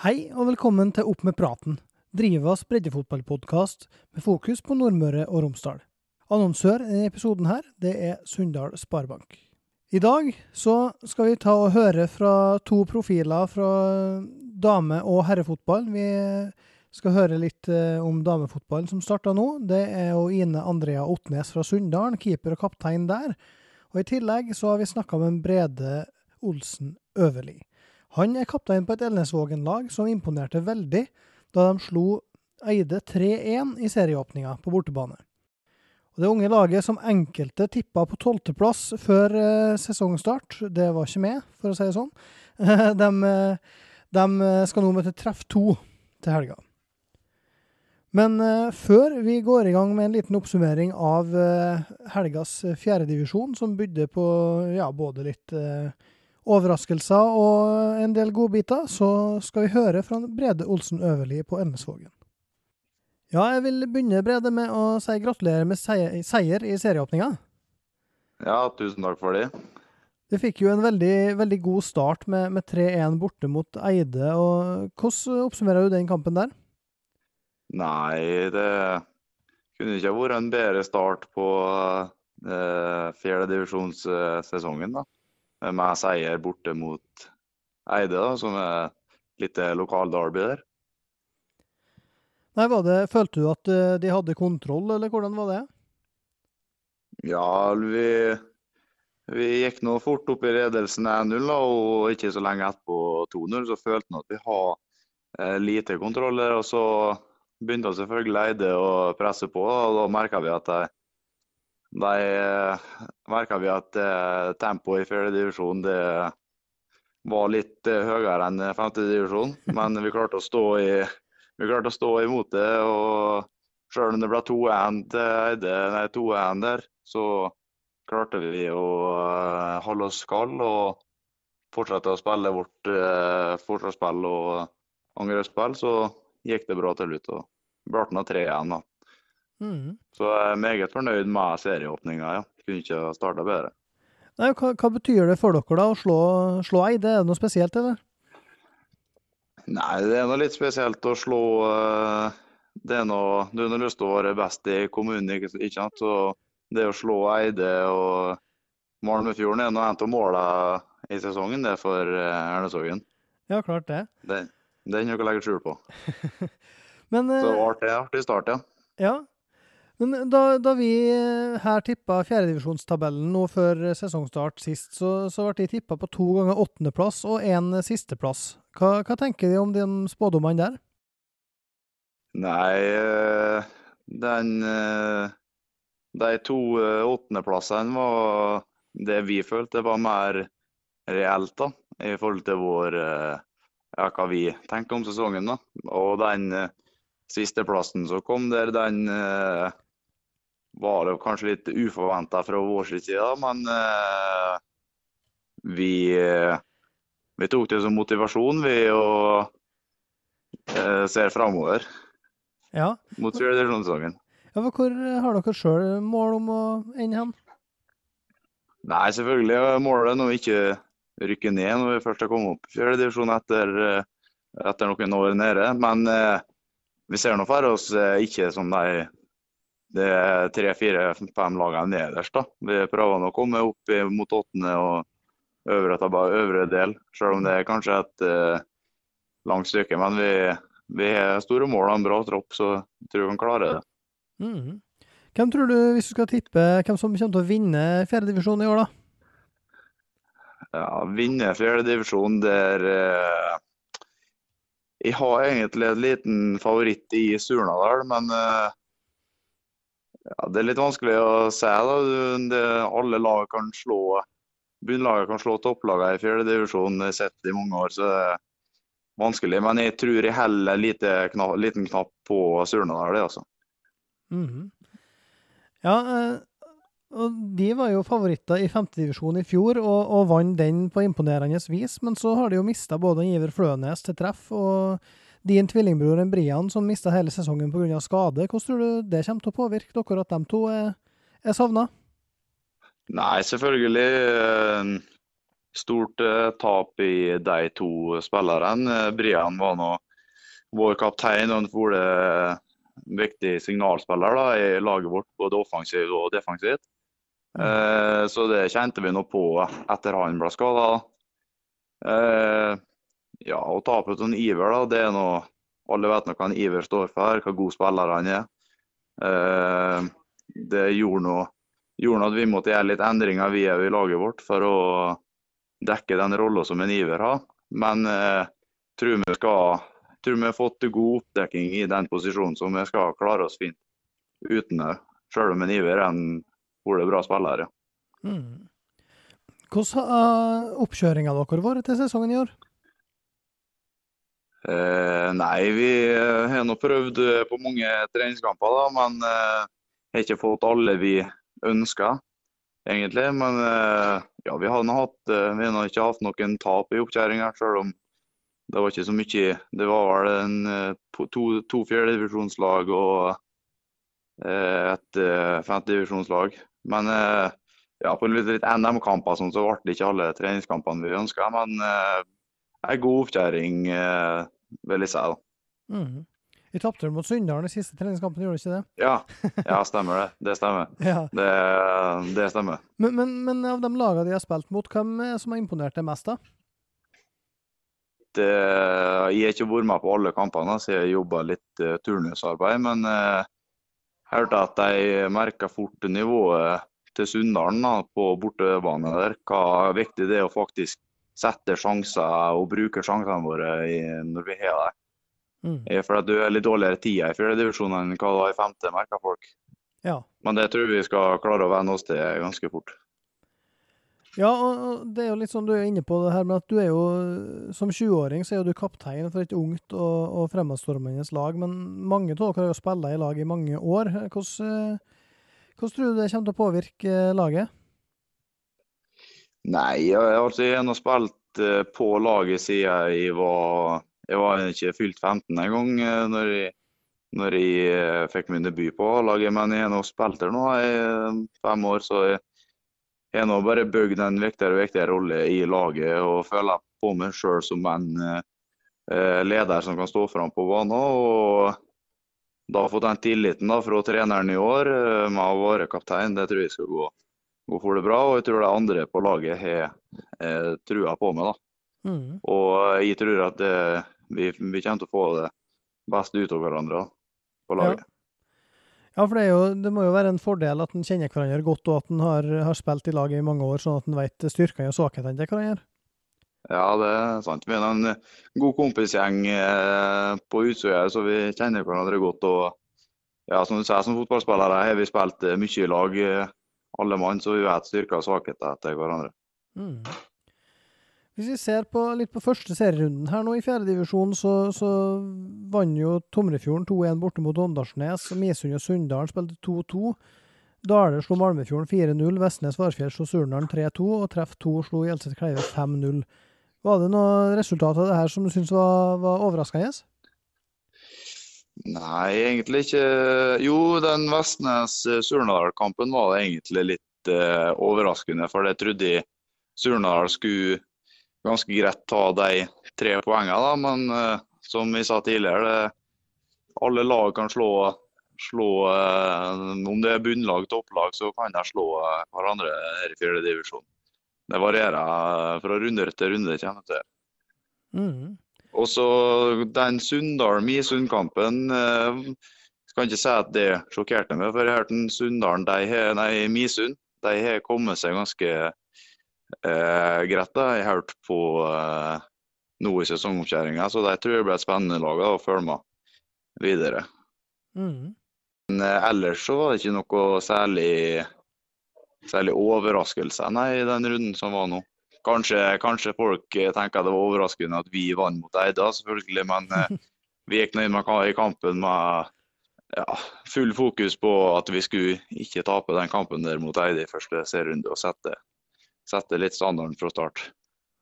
Hei og velkommen til Opp med praten, Drivas breddefotballpodkast med fokus på Nordmøre og Romsdal. Annonsør i episoden her, det er Sunndal Sparebank. I dag så skal vi ta og høre fra to profiler fra dame- og herrefotball. Vi skal høre litt eh, om damefotballen som starta nå. Det er jo Ine Andrea Otnes fra Sunndalen, keeper og kaptein der. Og i tillegg så har vi snakka med Brede Olsen Øverli. Han er kaptein på et Elnesvågen-lag som imponerte veldig da de slo Eide 3-1 i serieåpninga på bortebane. Og Det unge laget som enkelte tippa på tolvteplass før eh, sesongstart, det var ikke med, for å si det sånn. de, de skal nå møte treff to til helga. Men eh, før vi går i gang med en liten oppsummering av eh, helgas fjerdedivisjon, som bydde på ja, både litt eh, overraskelser og en del godbiter, så skal vi høre fra Brede Olsen Øverli på Elnesvågen. Ja, jeg vil begynne, Brede, med å si gratulerer med seier, i serieåpninga. Ja, tusen takk for det. Du fikk jo en veldig, veldig god start med, med 3-1 borte mot Eide. og Hvordan oppsummerer du den kampen der? Nei, det kunne ikke vært en bedre start på eh, fjerdedivisjonssesongen, da. Med seier borte mot Eide, da, som er litt lokalderby der. Nei, var det, Følte du at eh, de hadde kontroll, eller hvordan var det? Ja, vi, vi gikk nå fort opp i ledelsen 1-0, og ikke så lenge etterpå 2-0. Så følte vi at vi har eh, lite kontroll der. Og så begynte selvfølgelig Eide å presse på, og da merka vi at de, de merka vi at eh, tempoet i fjerde divisjon det var litt eh, høyere enn femte divisjon. Men vi klarte i vi klarte å stå imot det. og Selv om det ble 2-1 til Eide, nei 2-1 der, så klarte vi å holde oss kalde og fortsette å spille vårt uh, forsvarsspill og angrepsspill. Så gikk det bra til slutt. og ble nå 3-1. da. Mm. Så jeg er meget fornøyd med serieåpninga. Ja. Kunne ikke ha starta bedre. Nei, hva, hva, betyr det for dere da å slå, slå? Er det noe spesielt, eller? Nei, det er noe litt spesielt å slå uh, det er noe, Du har lyst til å være best i kommunen, ikke, ikke sant? Så det å slå Eide og Malmefjorden er noe av målene i sesongen det er for Ernesogen. Ja, klart det. Den er ikke noe å legge skjul på. Men, Så artig, artig start, ja. Ja. Men da, da vi her tippa fjerdedivisjonstabellen nå før sesongstart sist, så, så ble de tippa på to ganger åttendeplass og én sisteplass. Hva, hva tenker de om de spådommene der? Nei, den De to åttendeplassene var det vi følte var mer reelt, da, i forhold til vår ja, hva vi tenker om sesongen. da. Og den sisteplassen som kom der, den var det kanskje litt uforventa fra vår side, men eh, vi, vi, tok det som motivasjon vi og eh, ser framover ja. mot fjerdedivisjonssesongen. Ja, hvor har dere sjøl mål om å ende hen? Nei, selvfølgelig er målet nå ikke rykke ned når vi først har kommet opp i fjerdedivisjon etter, etter noen år nede. Men eh, vi ser nå for oss ikke som de det er tre-fire-fem lagene nederst. da. Vi prøver å komme opp mot åttende og øvre, øvre del, selv om det er kanskje et uh, langt stykke. Men vi, vi har store mål og en bra tropp, så jeg tror vi kan klare det. Mm. Hvem tror du, hvis du skal tippe, hvem som kommer til å vinne fjerdedivisjon i år, da? Ja, Vinne fjerdedivisjon der uh, Jeg har egentlig en liten favoritt i Surnadal, men uh, ja, Det er litt vanskelig å si. da. Det, alle lag kan slå bunnlaget kan slå topplagene i fjerdedivisjon. Det har sett i mange år, så det er vanskelig. Men jeg tror jeg heller lite knapp, liten knapp på Surnadal, det altså. Mhm. Ja, eh, og de var jo favoritter i femtedivisjon i fjor, og, og vant den på imponerende vis. Men så har de jo mista både Iver Flønes til treff og din tvillingbror Brian, som mista hele sesongen pga. skade. Hvordan tror du det kommer til å påvirke dere at de to er, er savna? Nei, selvfølgelig. eh, Stort eh, tap i de to spillerne. Eh, Brian var nå vår kaptein og en fole viktig signalspiller da, i laget vårt, både offensivt og defensivt. Eh, så det kjente vi nå på etter han ble skada. Eh, ja, å ta på til Iver, da, det er noe Alle vet nå hva en Iver står for, hva god spiller han er. Eh, det gjorde noe gjorde at vi måtte gjøre litt endringer vi er i laget vårt for å dekke den rolla som en Iver har. Men eh, tror vi skal tror vi har fått god oppdekking i den posisjonen, så vi skal klare oss fint uten det. Selv om en Iver er en hvor bra spiller. Ja. Mm. Hvordan har oppkjøringa deres vært til sesongen i år? Eh, nei, vi har nå prøvd eh, på mange treningskamper, da, men eh, har ikke fått alle vi ønska, egentlig. Men eh, ja, vi har nå hatt, eh, vi har ikke hatt noen tap i oppkjøringa, selv om det var ikke så mye. Det var vel en, eh, to, to fjerdedivisjonslag og eh, et eh, femtedivisjonslag. Men eh, ja, på litt, litt NM-kamper sånn, så ble det ikke alle treningskampene vi ønska. Men eh, en god oppkjøring, eh, vil jeg si. da. Mm. Vi tapte mot Sunndalen i siste treningskampen, gjorde du ikke det? Ja, ja stemmer det. Det stemmer. Ja. Det, det stemmer. Men, men, men av de lagene de har spilt mot, hvem er som har imponert deg mest, da? Det, jeg har ikke vært med på alle kampene, så jeg jobba litt uh, turnusarbeid. Men jeg uh, hørte at de merka fort nivået til Sunndalen på bortebane der. Hva viktig det er å faktisk sette sjanser og bruker sjansene våre i, når vi har det. Mm. Eh, For at du er litt dårligere tida i fjerdedivisjon enn hva du var i femte, merker folk. Ja. Men det tror vi skal klare å venne oss til ganske fort. Ja, og og det er jo litt sånn du er inne på det her med at du er jo Som 20-åring så er du kaptein for et ungt og, og fremadstormende lag, men mange av dere har jo spilt i lag i mange år. Hvordan, eh, hvordan tror du det kommer til å påvirke eh, laget? Nei, jeg, altså jeg spilt eh, på laget siden jeg var Jeg var ikke fylt 15 engang eh, når jeg, når jeg eh, fikk min debut på laget, men jeg har spilt der nå i eh, fem år, så jeg har nå bare bygd en viktigere og viktigere rolle i laget og føler på meg sjøl som en eh, leder som kan stå fram på banen. Og da har jeg fått den tilliten da, fra treneren i år eh, med å være kaptein, det tror jeg skal gå, gå får det bra. Og jeg tror de andre på laget har eh, trua på meg. da. Mm. Og jeg tror at det, vi, vi kommer til å få det beste ut av hverandre på laget. Ja, for det, er jo, det må jo være en fordel at en kjenner hverandre godt, og at en har, har spilt i lag i mange år, sånn at en vet styrkene og svakhetene til hverandre. Ja, det er sant. Vi er en god kompisgjeng eh, på Utsøya, så vi kjenner hverandre godt. og ja, Som du sier, som fotballspillere har vi spilt eh, mye i lag, eh, alle mann, så vet styrker og svakheter til hverandre. Mm. Hvis vi ser på, litt på første serierunden her nå i fjerdedivisjon, så, så vant jo Tomrefjorden 2-1 borte mot Åndalsnes. Misund og Sunndalen spilte 2-2. Dale slo Malmefjorden 4-0. Vestnes Varfjell slo Surnadal 3-2. Og Treff 2 slo Hjelset Kleive 5-0. Var det noe resultat av det her som du syns var, var overraskende? Nei, egentlig ikke. Jo, den Vestnes-Surnadal-kampen var egentlig litt eh, overraskende. For jeg trodde Surnadal skulle ganske greit ta de tre poengene, da. Men eh, som vi sa tidligere, det, alle lag kan slå, slå eh, Om det er bunnlag, topplag, så kan de slå eh, hverandre her i fjerde divisjon. Det varierer eh, fra runde til runde. kjenner til. Mm. Og så den Sunndal-Misund-kampen eh, Skal ikke si at det sjokkerte meg, for jeg hørte en Sunndalen, nei, Misund de har kommet seg ganske eh, greit. da. Jeg hørte på eh, nå i sesongomkjøringa, så de tror jeg blir et spennende lag å følge med videre. Mm. Men eh, ellers så var det ikke noe særlig særlig overraskelse nei, i den runden som var nå. Kanskje, kanskje folk eh, tenker det var overraskende at vi vant mot Eida, selvfølgelig. Men eh, vi gikk ned i kampen med ja, full fokus på at vi skulle ikke tape den kampen der mot Eide i første serierunde, og sette, sette litt standarden fra start.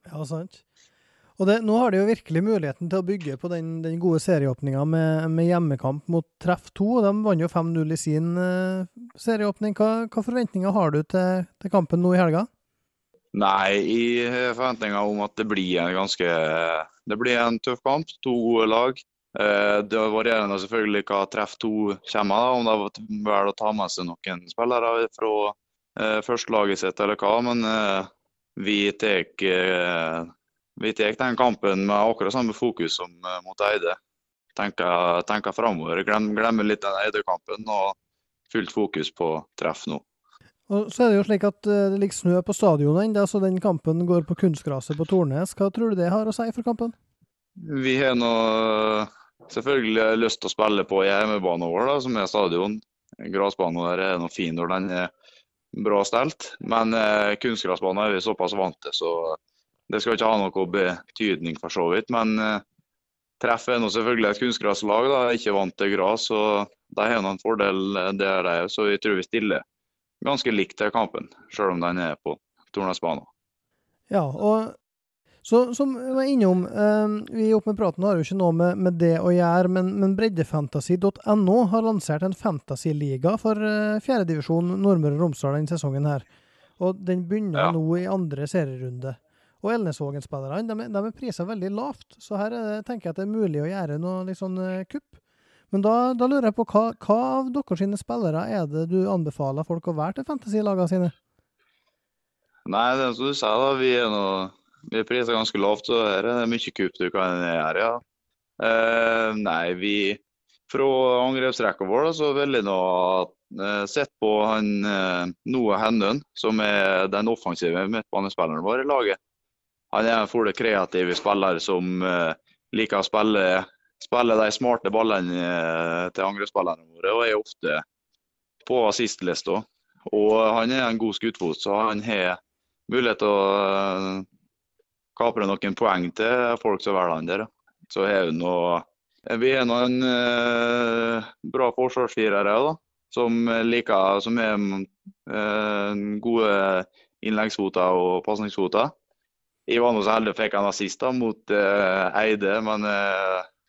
Ja, sant. Og det, Nå har de jo virkelig muligheten til å bygge på den, den gode serieåpninga med, med, hjemmekamp mot Treff 2. De vant jo 5-0 i sin uh, serieåpning. Hva, hva, forventninger har du til, til, kampen nå i helga? Nei, jeg har forventninger om at det blir en ganske Det blir en tøff kamp. To gode lag. Uh, det varierer selvfølgelig hva Treff to kommer av, om de velger å ta med seg noen spillere fra uh, førstelaget sitt eller hva. Men vi tar den kampen med akkurat samme fokus som eh, mot Eide. Tenker, tenker framover. Glem, glemmer litt den Eide-kampen og fullt fokus på treff nå. Og Så er det jo slik at eh, det ligger snø på stadionet ennå, så den kampen går på kunstgraset på Tornes. Hva tror du det har å si for kampen? Vi har nå eh, selvfølgelig lyst til å spille på hjemmebanen vår, da, som er stadion. Grasbanen der er noe fin når den er bra stelt, men eh, kunstgrasbanen er vi såpass vant til, så det skal ikke ha noe betydning for så vidt. Men eh, Treff er nå selvfølgelig et kunstgraslag, da, ikke vant til gress. og De har en fordel eh, der, de så vi tror vi stiller ganske likt til kampen, selv om den er på Tornesbanen. Ja, og så som jeg var innom, eh, vi i Opp med praten har jo ikke noe med, med det å gjøre, men, men breddefantasy.no har lansert en fantasyliga for eh, fjerdedivisjon Nordmøre og Romsdal denne sesongen her. Og den begynner ja. nå i andre serierunde. Og Elnesvågen-spillerne de, de, er prisa veldig lavt, så her det, tenker jeg at det er mulig å gjøre noe litt sånn uh, kupp. Men da, da, lurer jeg på hva, hva av deres spillere er det du anbefaler folk å være til fantasy-lagene sine? Nei, det er som du sa, da, vi er, noe, vi er prisa ganske lavt, så her er det mye kupp du kan gjøre, ja. Uh, nei, vi fra angrepsrekka vår da, så vil jeg nå uh, sett på han uh, Noah Hennøen, som er den offensive midtbanespilleren vår i laget. Han er en full kreativ spiller som liker å spille, spille, de smarte ballene uh, til angrepsspillerne våre, og er ofte på assistlista. Og han er en god skuddfot, så han har mulighet til å uh, kapre noen poeng til folk som velger han der. Så har vi nå vi er noen bra forsvarsfirere da, som liker som er gode innleggsfoter og pasningsfoter. Jeg var nå så heldig fikk en assist da, mot Eide, men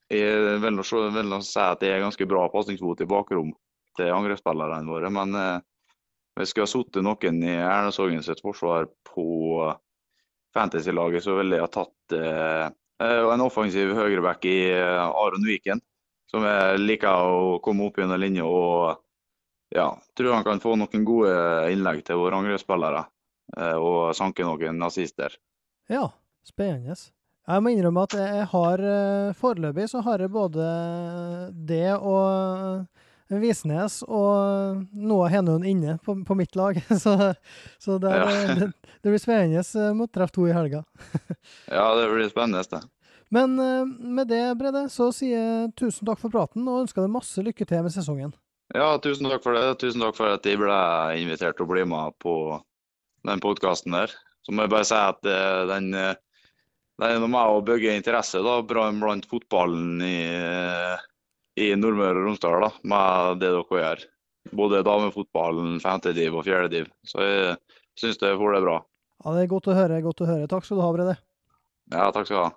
jeg vil nå, si at det er ganske bra pasningsfot i bakrom til angrepsspillerne våre. Men eh, hvis jeg skulle ha sittet noen i Ernesågen sitt forsvar på Fantasy-laget, så ville jeg ha tatt en offensiv høyreback i Aron Viken. Som jeg liker å komme opp gjennom linja og ja, tror han kan få noen gode innlegg til våre angrepsspillere. Og sanke noen nazister. Ja, spennende. Jeg må innrømme at jeg har eh, foreløpig så har jeg både det og eh, Visnes og noe av Henøen inne på, på, mitt lag. Så, så det, ja. det, det, blir spennende eh, mot treff to i helga. ja, det blir spennende, det. Men med det, Brede, så sier jeg tusen takk for praten og ønsker deg masse lykke til med sesongen. Ja, tusen takk for det. Tusen takk for at jeg ble invitert til å bli med på den podkasten der. Så må jeg bare si at eh, den, eh, er er med å bygge interesse da, blant fotballen i, i Nordmøre og Romsdal da, med det dere gjør. Både damefotballen, femtediv og fjerdediv. Så jeg syns det får det bra. Ja, Det er godt å høre. godt å høre. Takk skal du ha, Brede. Ja, takk skal du ha.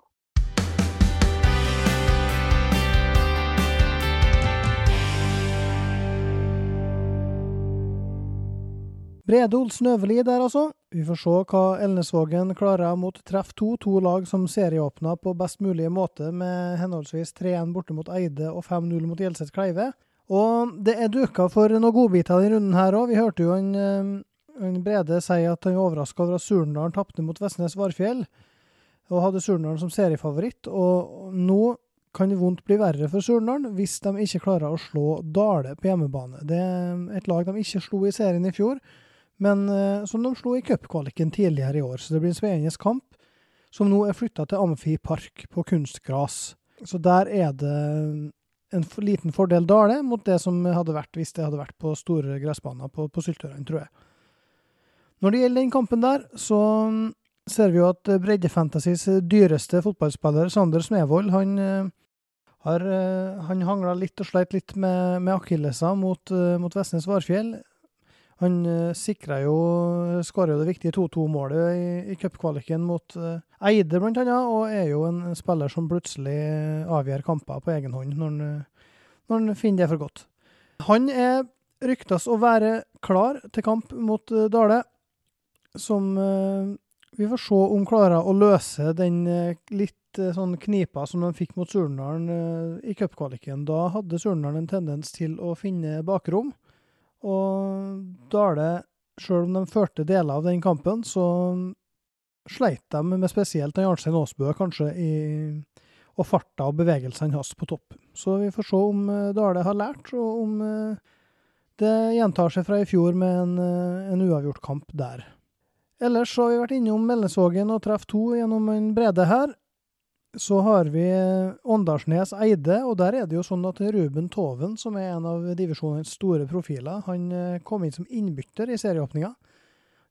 Brede Olsen Øverli der, altså. Vi får se hva Elnesvågen klarer mot treff to, to lag som serieåpna på best mulig måte med henholdsvis 3-1 borte mot Eide og 5-0 mot Gjelseth Kleive. Og det er duka for noen godbiter i runden her òg. Vi hørte jo en, en Brede si at han var overraska over at Surnadal tapte mot Vestnes Varfjell, og hadde Surnadal som seriefavoritt. Og nå kan det vondt bli verre for Surnadal hvis de ikke klarer å slå Dale på hjemmebane. Det er et lag de ikke slo i serien i fjor men uh, som de slo i cupkvaliken tidligere i år. Så det blir en spennende kamp, som nå er flytta til Amfi Park på kunstgras. Så der er det en liten fordel Dale mot det som hadde vært hvis det hadde vært på store gressbaner på, på Syltørene, tror jeg. Når det gjelder den kampen der, så mm, ser vi jo at Breddefantasys dyreste fotballspiller, Sander Smevold, han eh, har eh, han hangla litt og sleit litt med, med akillesa mot, eh, mot Vestnes Varfjell. Han uh, sikra jo skåra det viktige 2-2-målet i, i cupkvaliken mot uh, Eide, blant annet, og er jo en spiller som plutselig avgjør kamper på egen hånd når han, når han finner det for godt. Han er ryktes å være klar til kamp mot uh, Dale, som vi får se om klarer å løse den litt sånn knipa som de fikk mot Surnadal i cupkvaliken. Da hadde Surnadal en tendens til å finne bakrom. Og Dale, sjøl om de førte deler av den kampen, så sleit de med spesielt Arnstein Aasbø, kanskje, i, og farta og bevegelsene hans på topp. Så vi får se om eh, Dale har lært, og om eh, det gjentar seg fra i fjor med en, eh, en uavgjort kamp der. Ellers så har vi vært innom Mellesvågen og treff to gjennom en brede her. Så har vi Åndalsnes Eide, og der er det jo sånn at Ruben Toven, som er en av divisjonens store profiler, han eh, kom inn som innbytter i serieåpninga.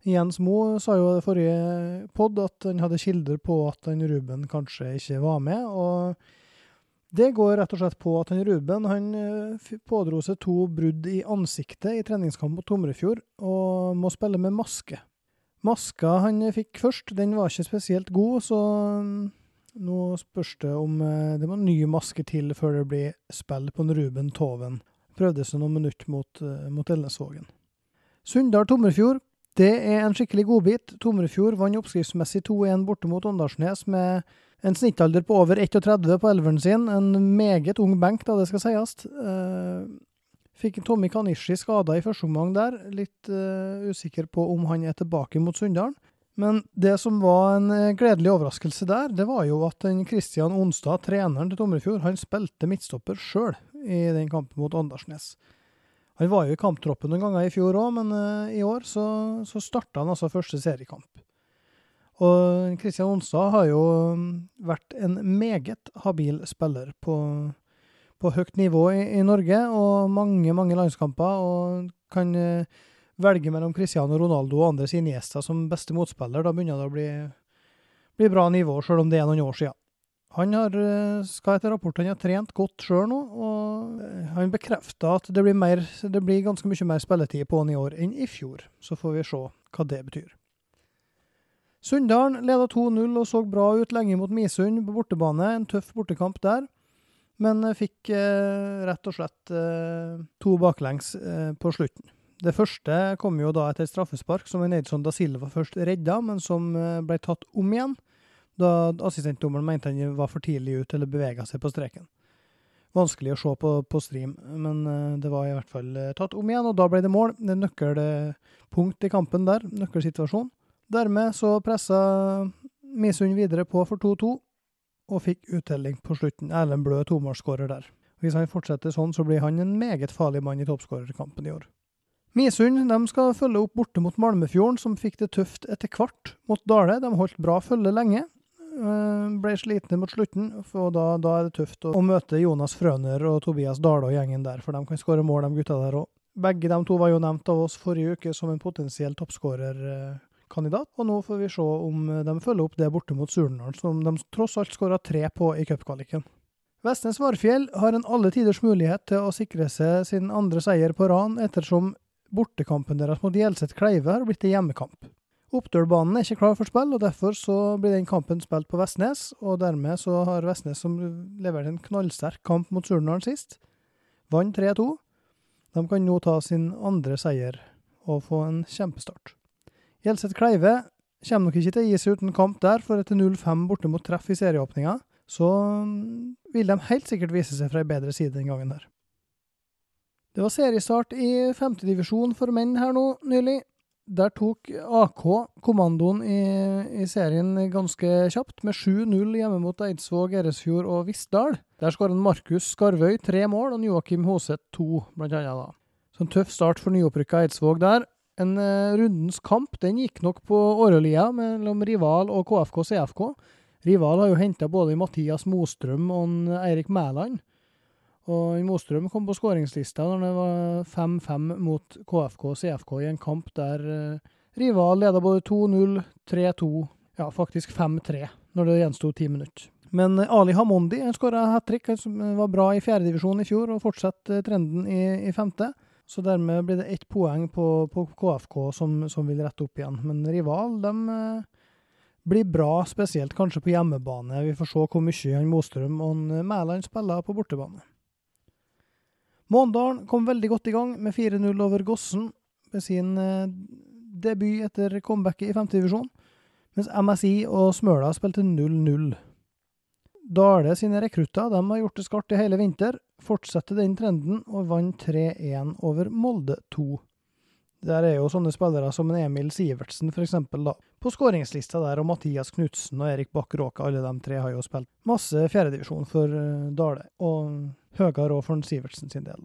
Jens Moe sa jo i forrige pod at han hadde kilder på at han Ruben kanskje ikke var med. og Det går rett og slett på at han Ruben han eh, pådro seg to brudd i ansiktet i treningskamp mot Tomrefjord, og må spille med maske. Maska han fikk først, den var ikke spesielt god, så nå spørs det om eh, det må ny maske til før det blir spill på en Ruben Toven. Prøvde seg noen minutter mot, eh, mot Elnesvågen. Sunndal-Tomrefjord. Det er en skikkelig godbit. Tomrefjord vant oppskriftsmessig 2-1 borte mot Åndalsnes med en snittalder på over 31 på elveren sin. En meget ung benk, da det skal sies. Uh, fikk Tommy Kanishi skada i første omgang der. Litt usikker på om han er tilbake mot Sunndalen. Men det som var en eh, gledelig overraskelse der, det var jo at Kristian Onstad, treneren til Tomrefjord, han spilte midtstopper sjøl i den kampen mot Åndalsnes. Han var jo i kamptroppen noen ganger i fjor òg, men uh, i år så, så starta han altså første seriekamp. Og Kristian Onstad har jo mm, vært en meget habil spiller på, på høyt nivå i, i, Norge, og mange, mange landskamper, og kan uh, velge mellom Cristiano Ronaldo og Andres Iniesta som beste motspiller, da begynner det å bli, bli bra nivå, sjøl om det er noen år siden. Han har, eh, skal etter rapporten ha trent godt sjøl nå, og eh, han bekrefter at det blir, mer, det blir ganske mye mer spilletid på han i år enn i fjor. Så får vi se hva det betyr. Sunndalen leda 2-0 og så bra ut lenge mot Misund på bortebane. En tøff bortekamp der, men fikk eh, rett og slett eh, to baklengs eh, på slutten. Det første kom jo da etter straffespark, som Neidson da Silva først redda, men som eh, ble tatt om igjen da assistentdommeren mente han var for tidlig ut eller bevega seg på streken. Vanskelig å se på, på stream, men eh, det var i hvert fall eh, tatt om igjen, og da ble det mål. Det er nøkkelpunkt i kampen der, nøkkelsituasjon. Dermed så pressa Misund videre på for 2-2, og fikk uttelling på slutten. Erlend Blø tomålsskårer der. Hvis han fortsetter sånn, så blir han en meget farlig mann i toppskårerkampen i år. Misund de skal følge opp borte mot Malmefjorden, som fikk det tøft etter hvert mot Dale. De holdt bra følge lenge. Eh, ble slitne mot slutten, og da, da er det tøft å, møte Jonas Frøner og Tobias Dale og gjengen der, for de kan skåre mål, de gutta der òg. Begge de to var jo nevnt av oss forrige uke som en potensiell toppskårerkandidat, og nå får vi se om de følger opp det borte mot Surnadal, som de tross alt skåra tre på i cupkvaliken. Vestnes Varfjell har en alle tiders mulighet til å sikre seg sin andre seier på ran, ettersom Bortekampen deres mot Hjelset Kleive har blitt en hjemmekamp. Oppdølbanen er ikke klar for spill, og derfor så blir den kampen spilt på Vestnes. og Dermed så har Vestnes, som leverte en knallsterk kamp mot Surnadal sist, vant 3-2. De kan nå ta sin andre seier og få en kjempestart. Hjelset Kleive kommer nok ikke til å gi seg uten kamp der, for etter 0-5 borte mot treff i serieåpninga, så vil de helt sikkert vise seg fra ei bedre side den gangen der. Det var seriestart i femtedivisjon for menn her nå nylig. Der tok AK kommandoen i, i serien ganske kjapt, med 7-0 hjemme mot Eidsvåg, Eresfjord og Vissdal. Der skåret Markus Skarvøy tre mål, og Joakim Hoseth to, blant annet. da. Så en tøff start for nyopprykka Eidsvåg der. En uh, rundens kamp den gikk nok på årelia mellom Rival og KFK CFK. Rival har jo henta både Mathias Mostrøm og Eirik Mæland. Og Mostrøm kom på skåringslista når det var 5-5 mot KFK og CFK i en kamp der uh, Rival leda både 2-0, 3-2, ja faktisk 5-3 når det gjensto ti minutter. Men Ali Hamondi skåra hat trick, som var bra i fjerdedivisjon i fjor, og fortsetter trenden i, i, femte. Så dermed blir det ett poeng på, på KFK som, som, vil rette opp igjen. Men Rival de eh, blir bra, spesielt kanskje på hjemmebane. Vi får se hvor mye han Mostrøm og Mæland spiller på bortebane. Måndalen kom veldig godt i gang med 4-0 over Gossen med sin eh, debut etter comebacket i femtedivisjon, mens MSI og Smøla spilte 0-0. Dale sine rekrutter har gjort det skarpt i hele vinter, fortsetter den trenden og vant 3-1 over Molde 2. Der er jo sånne spillere som Emil Sivertsen f.eks. da, på skåringslista der, og Mathias Knutsen og Erik Bakk Råka, alle de tre har jo spilt masse fjerdedivisjon for uh, Dale, og høyere òg for Sivertsen sin del.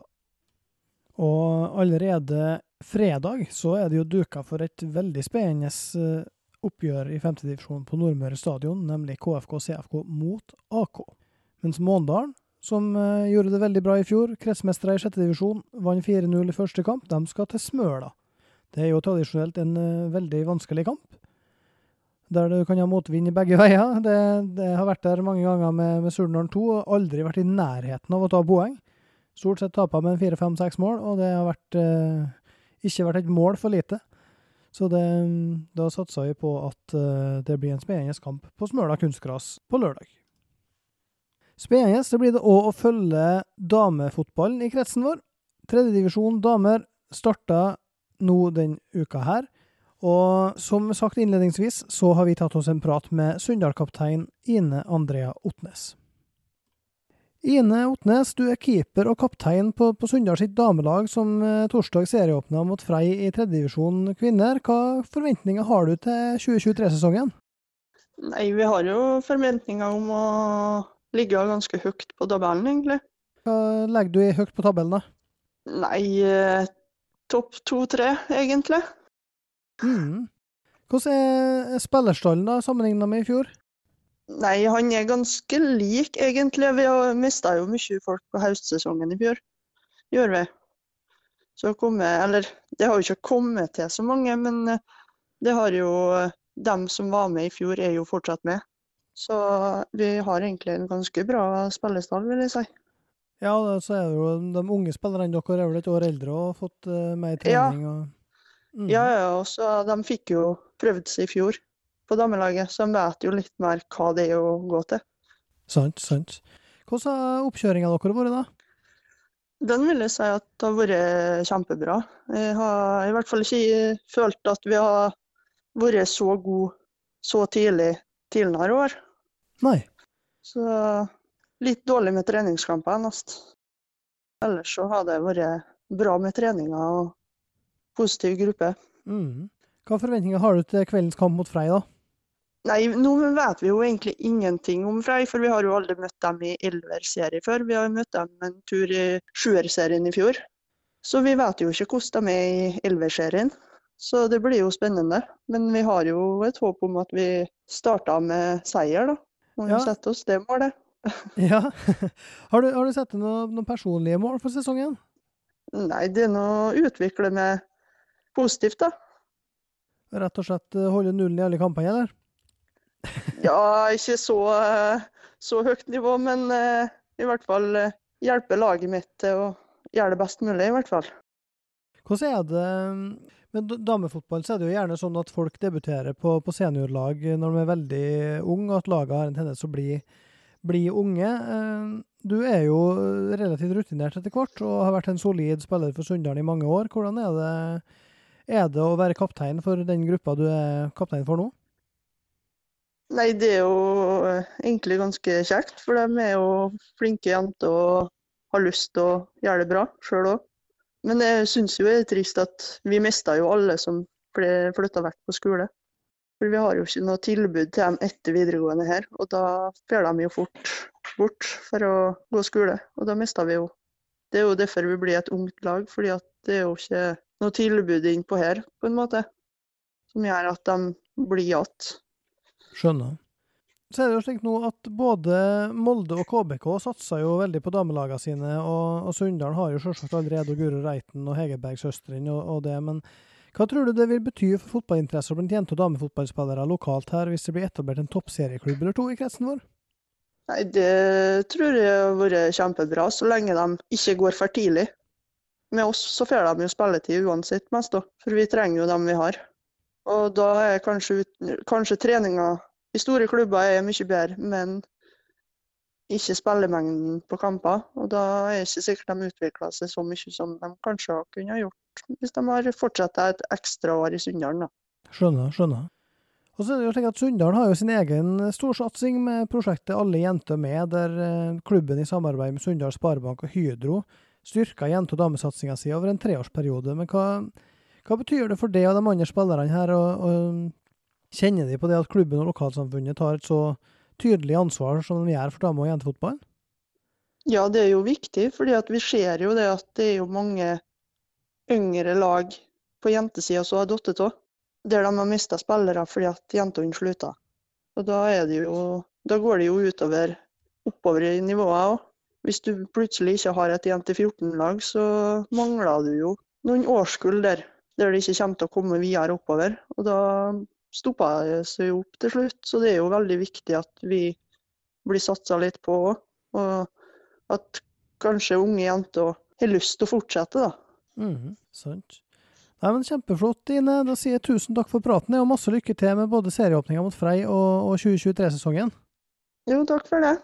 Og allerede fredag så er det jo duka for et veldig spennende uh, oppgjør i femtedivisjonen på Nordmøre stadion, nemlig KFK-CFK mot AK. Mens Måndalen, som uh, gjorde det veldig bra i fjor, kretsmestere i sjette divisjon, vant 4-0 i første kamp, de skal til Smøla. Det er jo tradisjonelt en uh, veldig vanskelig kamp, der du kan ha motvind begge veier. Det, det har vært der mange ganger med, med Surnadal 2, og aldri vært i nærheten av å ta poeng. Stort sett tapa med fire-fem-seks mål, og det har vært, eh, ikke vært et mål for lite. Så det, da satser vi på at eh, det blir en spennende kamp på Smøla kunstgras på lørdag. Spennende blir det òg å følge damefotballen i kretsen vår. Tredjedivisjon damer starta nå den uka her. Og som sagt innledningsvis, så har vi tatt oss en prat med Sunndal-kaptein Ine Andrea Otnes. Ine Otnes, du er keeper og kaptein på, på Sunndal sitt damelag, som eh, torsdag serieåpna mot Frei i tredjedivisjon kvinner. Hva forventninger har du til 2023-sesongen? Nei, Vi har jo forventninger om å ligge ganske høyt på tabellen, egentlig. Hva legger du i høyt på tabellen, da? Nei, eh, topp to-tre, egentlig. Mm. Hvordan er spillerstallen da, sammenligna med i fjor? Nei, han er ganske lik, egentlig. Vi har mista jo mye folk på høstsesongen i fjor. Gjør vi. Så kommet, eller det har jo ikke kommet til så mange, men eh, det har jo dem som var med i fjor, er jo fortsatt med. Så vi har egentlig en ganske bra spillestall, vil jeg si. Ja, så er det jo de unge spillerne dere er vel et år eldre og har fått uh, mer trening? Ja. Og, mm. ja, ja, og så de fikk jo prøvd seg i fjor på damelaget, så de vet jo litt mer hva det er å gå til. Sant, sant. Hvordan har oppkjøringa deres vært, da? Den vil jeg si at det har vært kjempebra. Jeg har i hvert fall ikke følt at vi har vært så gode så tidlig tidligere år. Nei. Så litt dårlig med treningskamper nesten. Ellers så har det vært bra med treninger og positiv gruppe. Mm. Hva forventninger har du til kveldens kamp mot Frei, da? Nei, nå vet vi jo egentlig ingenting om Frei, for vi har jo aldri møtt dem i elverserie før. Vi har møtt dem en tur i sjuerserien i fjor. Så vi vet jo ikke hvordan de er i elverserien. Så det blir jo spennende. Men vi har jo et håp om at vi starter med seier, da. Må ja. sette oss det målet. ja. Har du, har du sett noen, noen personlige mål for sesongen? Nei, det er noe å utvikle med positivt, da. Rett og slett eh, holde nullen i alle kampene, eller? ja, ikke så, så, høyt nivå, men uh, i hvert fall hjelpe laget mitt til å gjøre det best mulig, i hvert fall. Hvordan er det med damefotball? så er det jo gjerne sånn at folk debuterer på, på seniorlag når de er veldig unge, at laget har en tendens til å bli, bli unge. Du er jo relativt rutinert etter hvert, og har vært en solid spiller for Sunndal i mange år. Hvordan er det, er det å være kaptein for den gruppa du er kaptein for nå? Nei, det er jo eh, egentlig ganske kjekt, for de er jo flinke jenter og har lyst til å gjøre det bra sjøl òg. Men jeg syns jo det er trist at vi mista jo alle som ble flytta vekk på skole. For vi har jo ikke noe tilbud til dem etter videregående her, og da drar de jo fort bort for å gå skole. Og da mista vi jo Det er jo derfor vi blir et ungt lag, fordi at det er jo ikke noe tilbud innpå her, på en måte, som gjør at de blir igjen. Skjønner. Så er det jo slik nå at både Molde og KBK satser jo veldig på damelagene sine, og, og Sunndal har jo selvsagt allerede Guro Reiten og Hegerberg-søstrene og, og, det, men Hva tror du det vil bety for fotballinteresser blant jente- og damefotballspillere lokalt her, hvis det blir etablert en toppserieklubb eller to i kretsen vår? Nei, Det tror jeg har vært kjempebra, så lenge de ikke går for tidlig. Med oss så får de jo spilletid uansett mest, da, for vi trenger jo dem vi har. Og da er kanskje, kanskje treninga i store klubber er mye bedre, men ikke spillemengden på kamper. Og da er det ikke sikkert de utvikler seg så mye som de kanskje kunne gjort hvis de har fortsatt et ekstra år i Sunndalen. da. Skjønner, skjønner. Og så er det jo slik at Sunndal har jo sin egen storsatsing med prosjektet Alle jenter med, der eh, klubben i samarbeid med Sunndal Sparebank og Hydro styrker jente- og damesatsinga si over en treårsperiode. Men hva, hva betyr det for deg og de andre spillerne her? Og, og kjenner de på det at klubben og lokalsamfunnet tar et så tydelig ansvar som de gjør for dame- og jentefotballen? Ja, det er jo viktig, fordi vi ser jo det at det er jo mange yngre lag på jentesida som har falt av. Der de har mista spillere fordi at jentene slutta. Og da, det jo, da går det jo utover oppover i nivået òg. Hvis du plutselig ikke har et jente 14-lag, så mangler du jo noen årskull der. Der det ikke kommer til å komme videre oppover. Og da stopper det seg opp til slutt. Så det er jo veldig viktig at vi blir satsa litt på òg. Og at kanskje unge jenter har lyst til å fortsette, da. Mm, sant. Nei, men Kjempeflott, Ine. Da sier jeg tusen takk for praten, og masse lykke til med både serieåpninga mot Frei og, og 2023-sesongen. Jo, takk for det.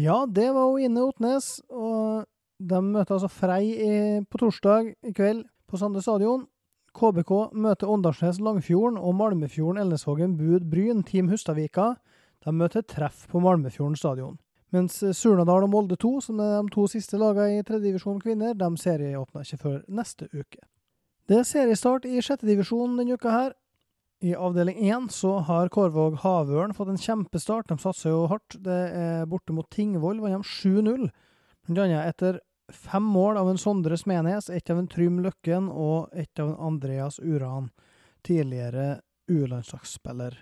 Ja, det var jo Ine Otnes, og de møter altså Frei på torsdag i kveld på Sande stadion. KBK møter Åndalsnes Langfjorden og Malmefjorden Elnesvågen Bud Bryn Team Hustadvika. De møter treff på Malmefjorden stadion. Mens Surnadal og Molde 2, som er de to siste lagene i tredjedivisjon kvinner, de serieåpner ikke før neste uke. Det er seriestart i sjettedivisjon denne uka her. I avdeling én så har Kårvåg Havørn fått en kjempestart. De satser jo hardt. Det er borte mot Tingvoll, vant de 7-0. Blant annet etter fem mål av en Sondre Smenes, ett av en Trym Løkken og ett av en Andreas Uran, tidligere U-landslagsspiller.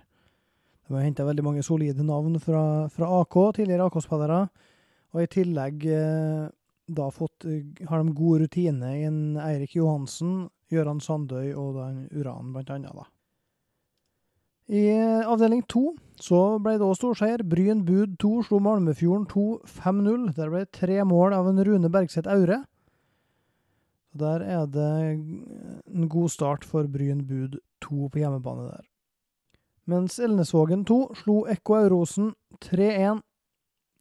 De har henta veldig mange solide navn fra, fra AK, tidligere AK-spillere. Og i tillegg eh, da fått, eh, har de god rutine i Eirik Johansen, Gøran Sandøy og den Uran, blant annet. da. I avdeling to så ble det òg storseier. Bryn Bud 2 slo Malmefjorden 2 5-0. Der ble det tre mål av en Rune Bergseth Aure. Der er det en god start for Bryn Bud 2 på hjemmebane der. Mens Elnesvågen 2 slo Ekko Aurosen 3-1.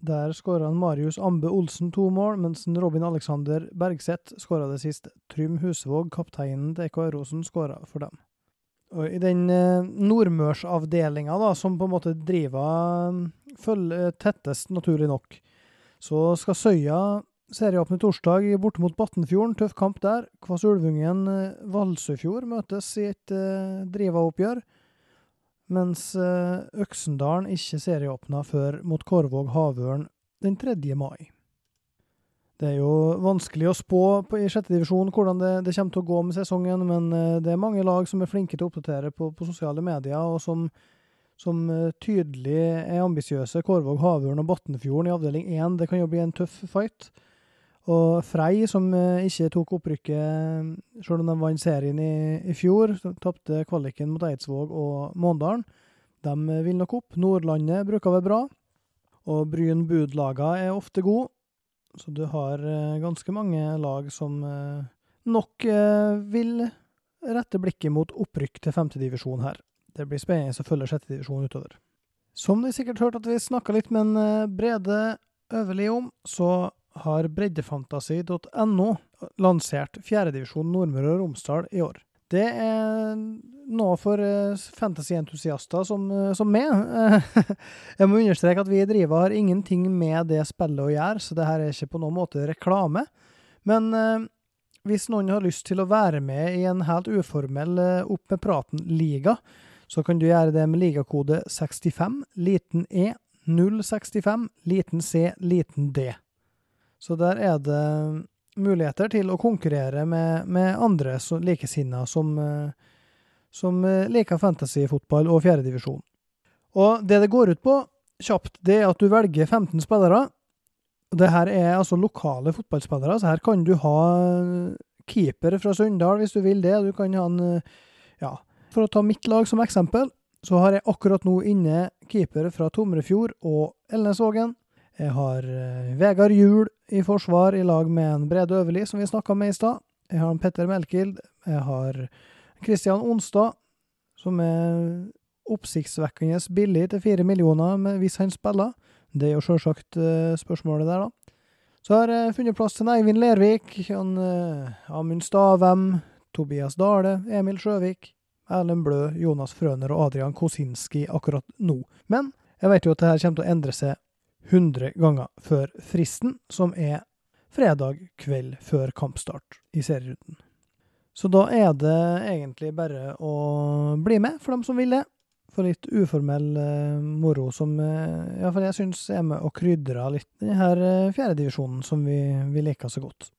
Der skåra Marius Ambe Olsen to mål, mens Robin Alexander Bergseth skåra det siste. Trym Husevåg, kapteinen til Ekko Aurosen, skåra for dem. Og I den eh, nordmørsavdelinga, som på en måte driver følger tettest, naturlig nok, så skal Søya serieåpne torsdag borte mot Batnfjorden. Tøff kamp der. Kvasulvungen eh, Valsøyfjord møtes i et eh, driva-oppgjør. Mens eh, Øksendalen ikke serieåpna før mot Korvåg Havørn den 3. mai. Det er jo vanskelig å spå på, i sjette divisjon hvordan det, det kommer til å gå med sesongen, men eh, det er mange lag som er flinke til å oppdatere på, på sosiale medier, og som, som eh, tydelig er ambisiøse. Kårvåg, Havørn og Batnfjorden i avdeling 1, det kan jo bli en tøff fight. Og Frei, som eh, ikke tok opprykket selv om de vant serien i, i fjor, tapte kvaliken mot Eidsvåg og Måndalen, de vil nok opp. Nordlandet bruker å være bra, og Bryn Bud-laga er ofte gode. Så du har eh, ganske mange lag som eh, nok eh, vil rette blikket mot opprykk til femtedivisjon her. Det blir spennende å følge sjettedivisjon utover. Som dere sikkert hørte at vi snakka litt med en Brede Øverli om, så har breddefantasi.no lansert fjerdedivisjon Nordmøre og Romsdal i år. Det er noe for eh, fantasyentusiaster som, eh, som meg. Jeg må understreke at vi i Driva har ingenting med det spillet å gjøre, så det her er ikke på noen måte reklame. Men eh, hvis noen har lyst til å være med i en helt uformell Opp med praten-liga, så kan du gjøre det med ligakode 65, liten e, 065, liten c, liten d. Så der er det muligheter til å konkurrere med, med andre likesinnede som, eh, som eh, liker fantasyfotball og fjerdedivisjon. Og det det går ut på, kjapt, det er at du velger 15 spillere. Det her er altså lokale fotballspillere, så her kan du ha keeper fra Sunndal hvis du vil det. Du kan ha en Ja, for å ta mitt lag som eksempel, så har jeg akkurat nå inne keeper fra Tomrefjord og Elnesvågen. Jeg har eh, Vegard Juel i forsvar i lag med en Brede Øverli, som vi snakka med i stad. Jeg har en Petter Melkild. Jeg har Kristian Onstad, som er oppsiktsvekkende billig til fire millioner hvis han spiller. Det er jo sjølsagt uh, spørsmålet der, da. Så har jeg funnet plass til Eivind Lervik, han, uh, Amund Stavem, Tobias Dale, Emil Sjøvik, Erlend Blø, Jonas Frøner og Adrian Kosinski akkurat nå. Men jeg vet jo at dette kommer til å endre seg 100 ganger før fristen, som er fredag kveld før kampstart i serierunden. Så da er det egentlig bare å bli med, for dem som vil det. For litt uformell eh, moro som eh, ja, for jeg syns er med og krydrer litt denne eh, fjerdedivisjonen som vi, vi liker så godt.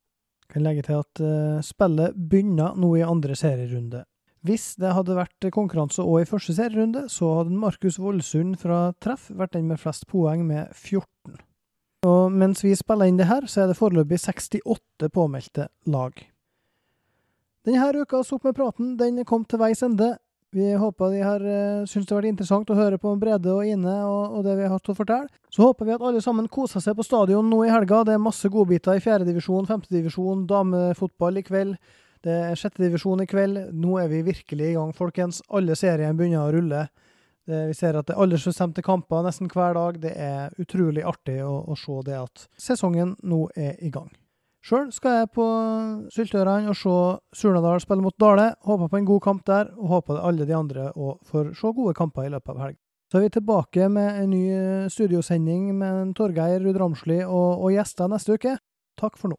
Jeg kan legge til at eh, spillet begynner nå i andre serierunde. Hvis det hadde vært konkurranse òg i første serierunde, så hadde Markus Voldsund fra Treff vært den med flest poeng med 14. Og mens vi spiller inn det her, så er det foreløpig 68 påmeldte lag. Denne ukas Opp med praten den kom til veis ende. Vi håper de har uh, syntes det har vært interessant å høre på Brede og Ine og, og, det vi har hatt å fortelle. Så håper vi at alle sammen koser seg på stadion nå i helga. Det er masse godbiter i fjerdedivisjon, femtedivisjon, damefotball i kveld. Det er sjette divisjon i kveld. Nå er vi virkelig i gang, folkens. Alle seriene begynner å rulle. Det, vi ser at det er aldersbestemte kamper nesten hver dag. Det er utrolig artig å, å se det at sesongen nå er i gang. Sjøl skal jeg på Syltørene og se Surnadal spille mot Dale. Håper på en god kamp der, og håper alle de andre òg får se gode kamper i løpet av helga. Så er vi tilbake med en ny studiosending med Torgeir Ruud Ramsli og, og gjester neste uke. Takk for nå.